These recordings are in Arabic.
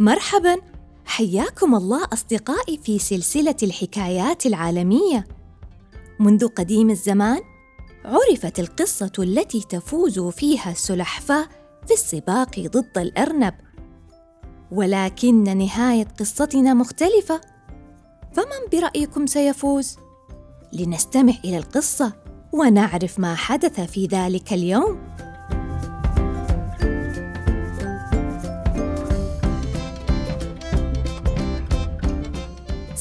مرحبا. حياكم الله أصدقائي في سلسلة الحكايات العالمية. منذ قديم الزمان عرفت القصة التي تفوز فيها السلحفاة في السباق ضد الأرنب. ولكن نهاية قصتنا مختلفة. فمن برأيكم سيفوز؟ لنستمع إلى القصة ونعرف ما حدث في ذلك اليوم.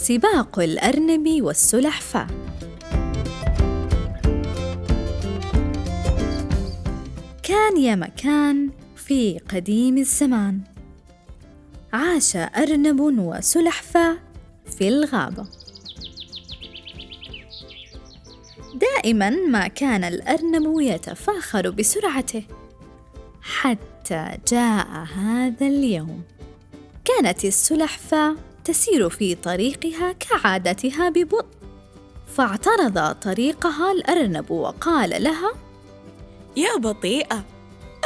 سباق الأرنب والسلحفاة. كان يا مكان في قديم الزمان. عاش أرنب وسلحفاة في الغابة. دائما ما كان الأرنب يتفاخر بسرعته حتى جاء هذا اليوم. كانت السلحفاة تسير في طريقها كعادتها ببطء. فاعترض طريقها الأرنب وقال لها يا بطيئة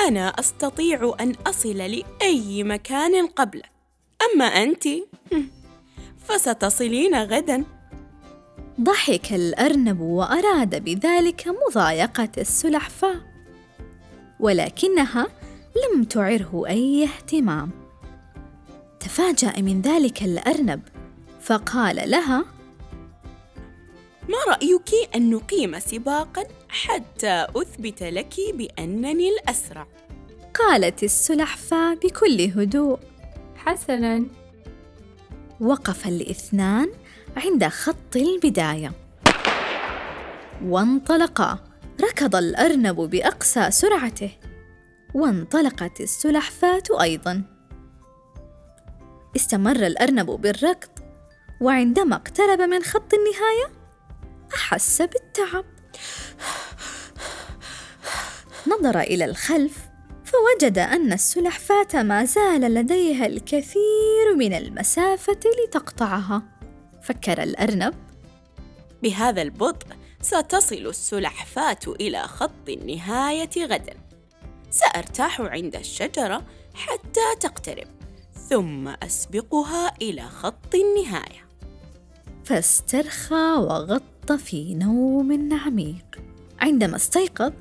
أنا أستطيع أن أصل لأي مكان قبلك. أما أنت فستصلين غدا. ضحك الأرنب وأراد بذلك مضايقة السلحفاة ولكنها لم تعره أي اهتمام. تفاجا من ذلك الأرنب. فقال لها ما رأيك أن نقيم سباقا حتى أثبت لك بأنني الاسرع قالت السلحفاة بكل هدوء. حسنا. وقف الإثنان عند خط البداية. وانطلقا. ركض الأرنب بأقصى سرعته. وانطلقت السلحفاة أيضا. استمر الأرنب بالركض وعندما اقترب من خط النهاية أحس بالتعب. نظر إلى الخلف فوجد أن السلحفاة ما زال لديها الكثير من المسافة لتقطعها. فكر الأرنب. بهذا البطء ستصل السلحفاة إلى خط النهاية غدا. سأرتاح عند الشجرة حتى تقترب. ثم أسبقها إلى خط النهاية. فاسترخى وغط في نوم عميق. عندما استيقظ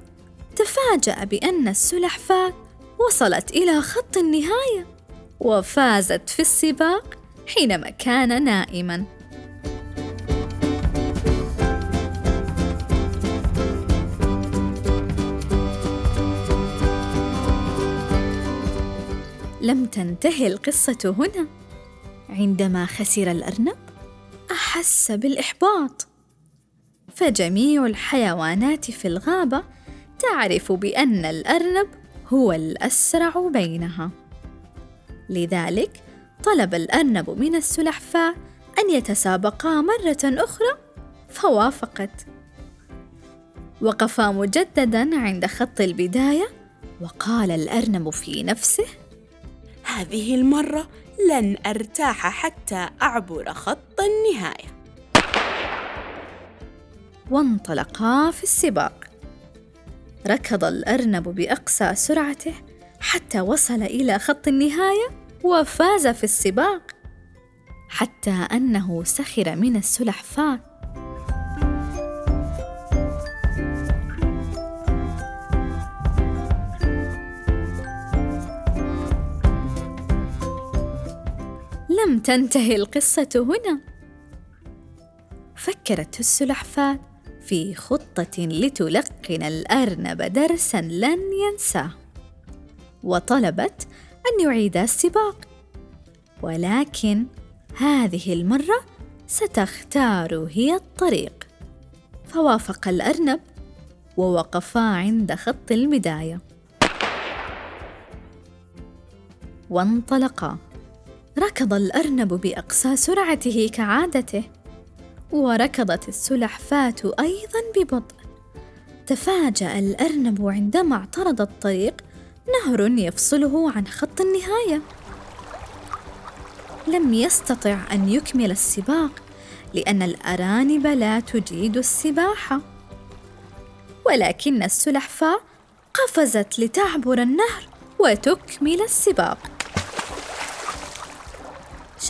تفاجأ بأن السلحفاة وصلت إلى خط النهاية وفازت في السباق حينما كان نائما. لم تنتهي القصة هنا. عندما خسر الأرنب أحس بالإحباط. فجميع الحيوانات في الغابة تعرف بأن الأرنب هو الأسرع بينها. لذلك طلب الأرنب من السلحفاة أن يتسابقا مرة أخرى فوافقت. وقفا مجددا عند خط البداية وقال الأرنب في نفسه هذه المرة لن أرتاح حتى أعبر خط النهاية. وانطلقا في السباق. ركض الأرنب بأقصى سرعته حتى وصل إلى خط النهاية وفاز في السباق حتى أنه سخر من السلحفاة. لم تنتهي القصة هنا. فكرت السلحفاة في خطة لتلقن الأرنب درسا لن ينساه وطلبت أن يعيد السباق. ولكن هذه المرة ستختار هي الطريق. فوافق الأرنب ووقفا عند خط البداية. وانطلقا. ركض الأرنب بأقصى سرعته كعادته وركضت السلحفاة أيضا ببطء. تفاجأ الأرنب عندما اعترض الطريق نهر يفصله عن خط النهاية. لم يستطع أن يكمل السباق لأن الأرانب لا تجيد السباحة. ولكن السلحفاة قفزت لتعبر النهر وتكمل السباق.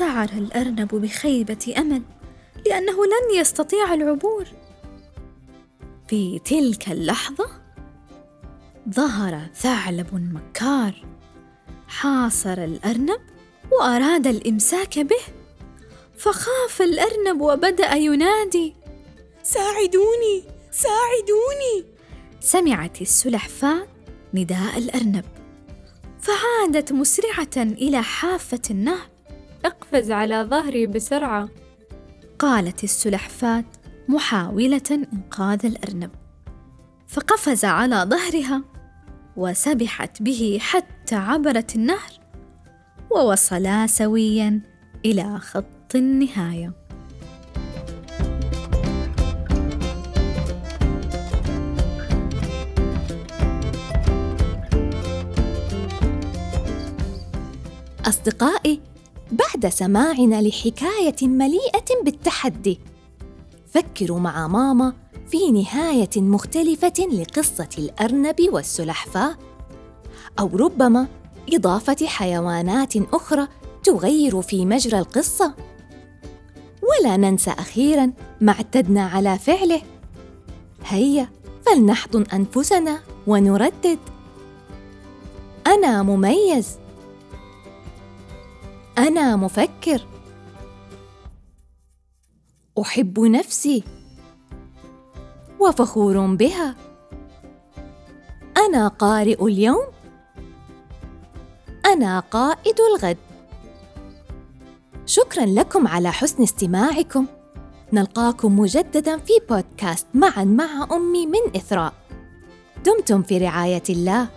شعر الأرنب بخيبة أمل لأنه لن يستطيع العبور. في تلك اللحظة ظهر ثعلب مكار حاصر الأرنب وأراد الإمساك به فخاف الأرنب وبدأ ينادي ساعدوني! ساعدوني! سمعت السلحفاة نداء الأرنب فعادت مسرعة إلى حافة النهر. اقفز على ظهري بسرعة. قالت السلحفاة محاولة إنقاذ الأرنب. فقفز على ظهرها وسبحت به حتى عبرت النهر ووصلا سويا إلى خط النهاية. أصدقائي بعد سماعنا لحكاية مليئة بالتحدي. فكروا مع ماما في نهاية مختلفة لقصة الأرنب والسلحفاة أو ربما إضافة حيوانات أخرى تغير في مجرى القصة. ولا ننسى أخيراً ما اعتدنا على فعله. هيا فلنحضن أنفسنا ونردد. أنا مميز. أنا مفكر. أحب نفسي. وفخور بها. أنا قارئ اليوم. أنا قائد الغد. شكرا لكم على حسن استماعكم. نلقاكم مجددا في بودكاست معا مع أمي من إثراء. دمتم في رعاية الله.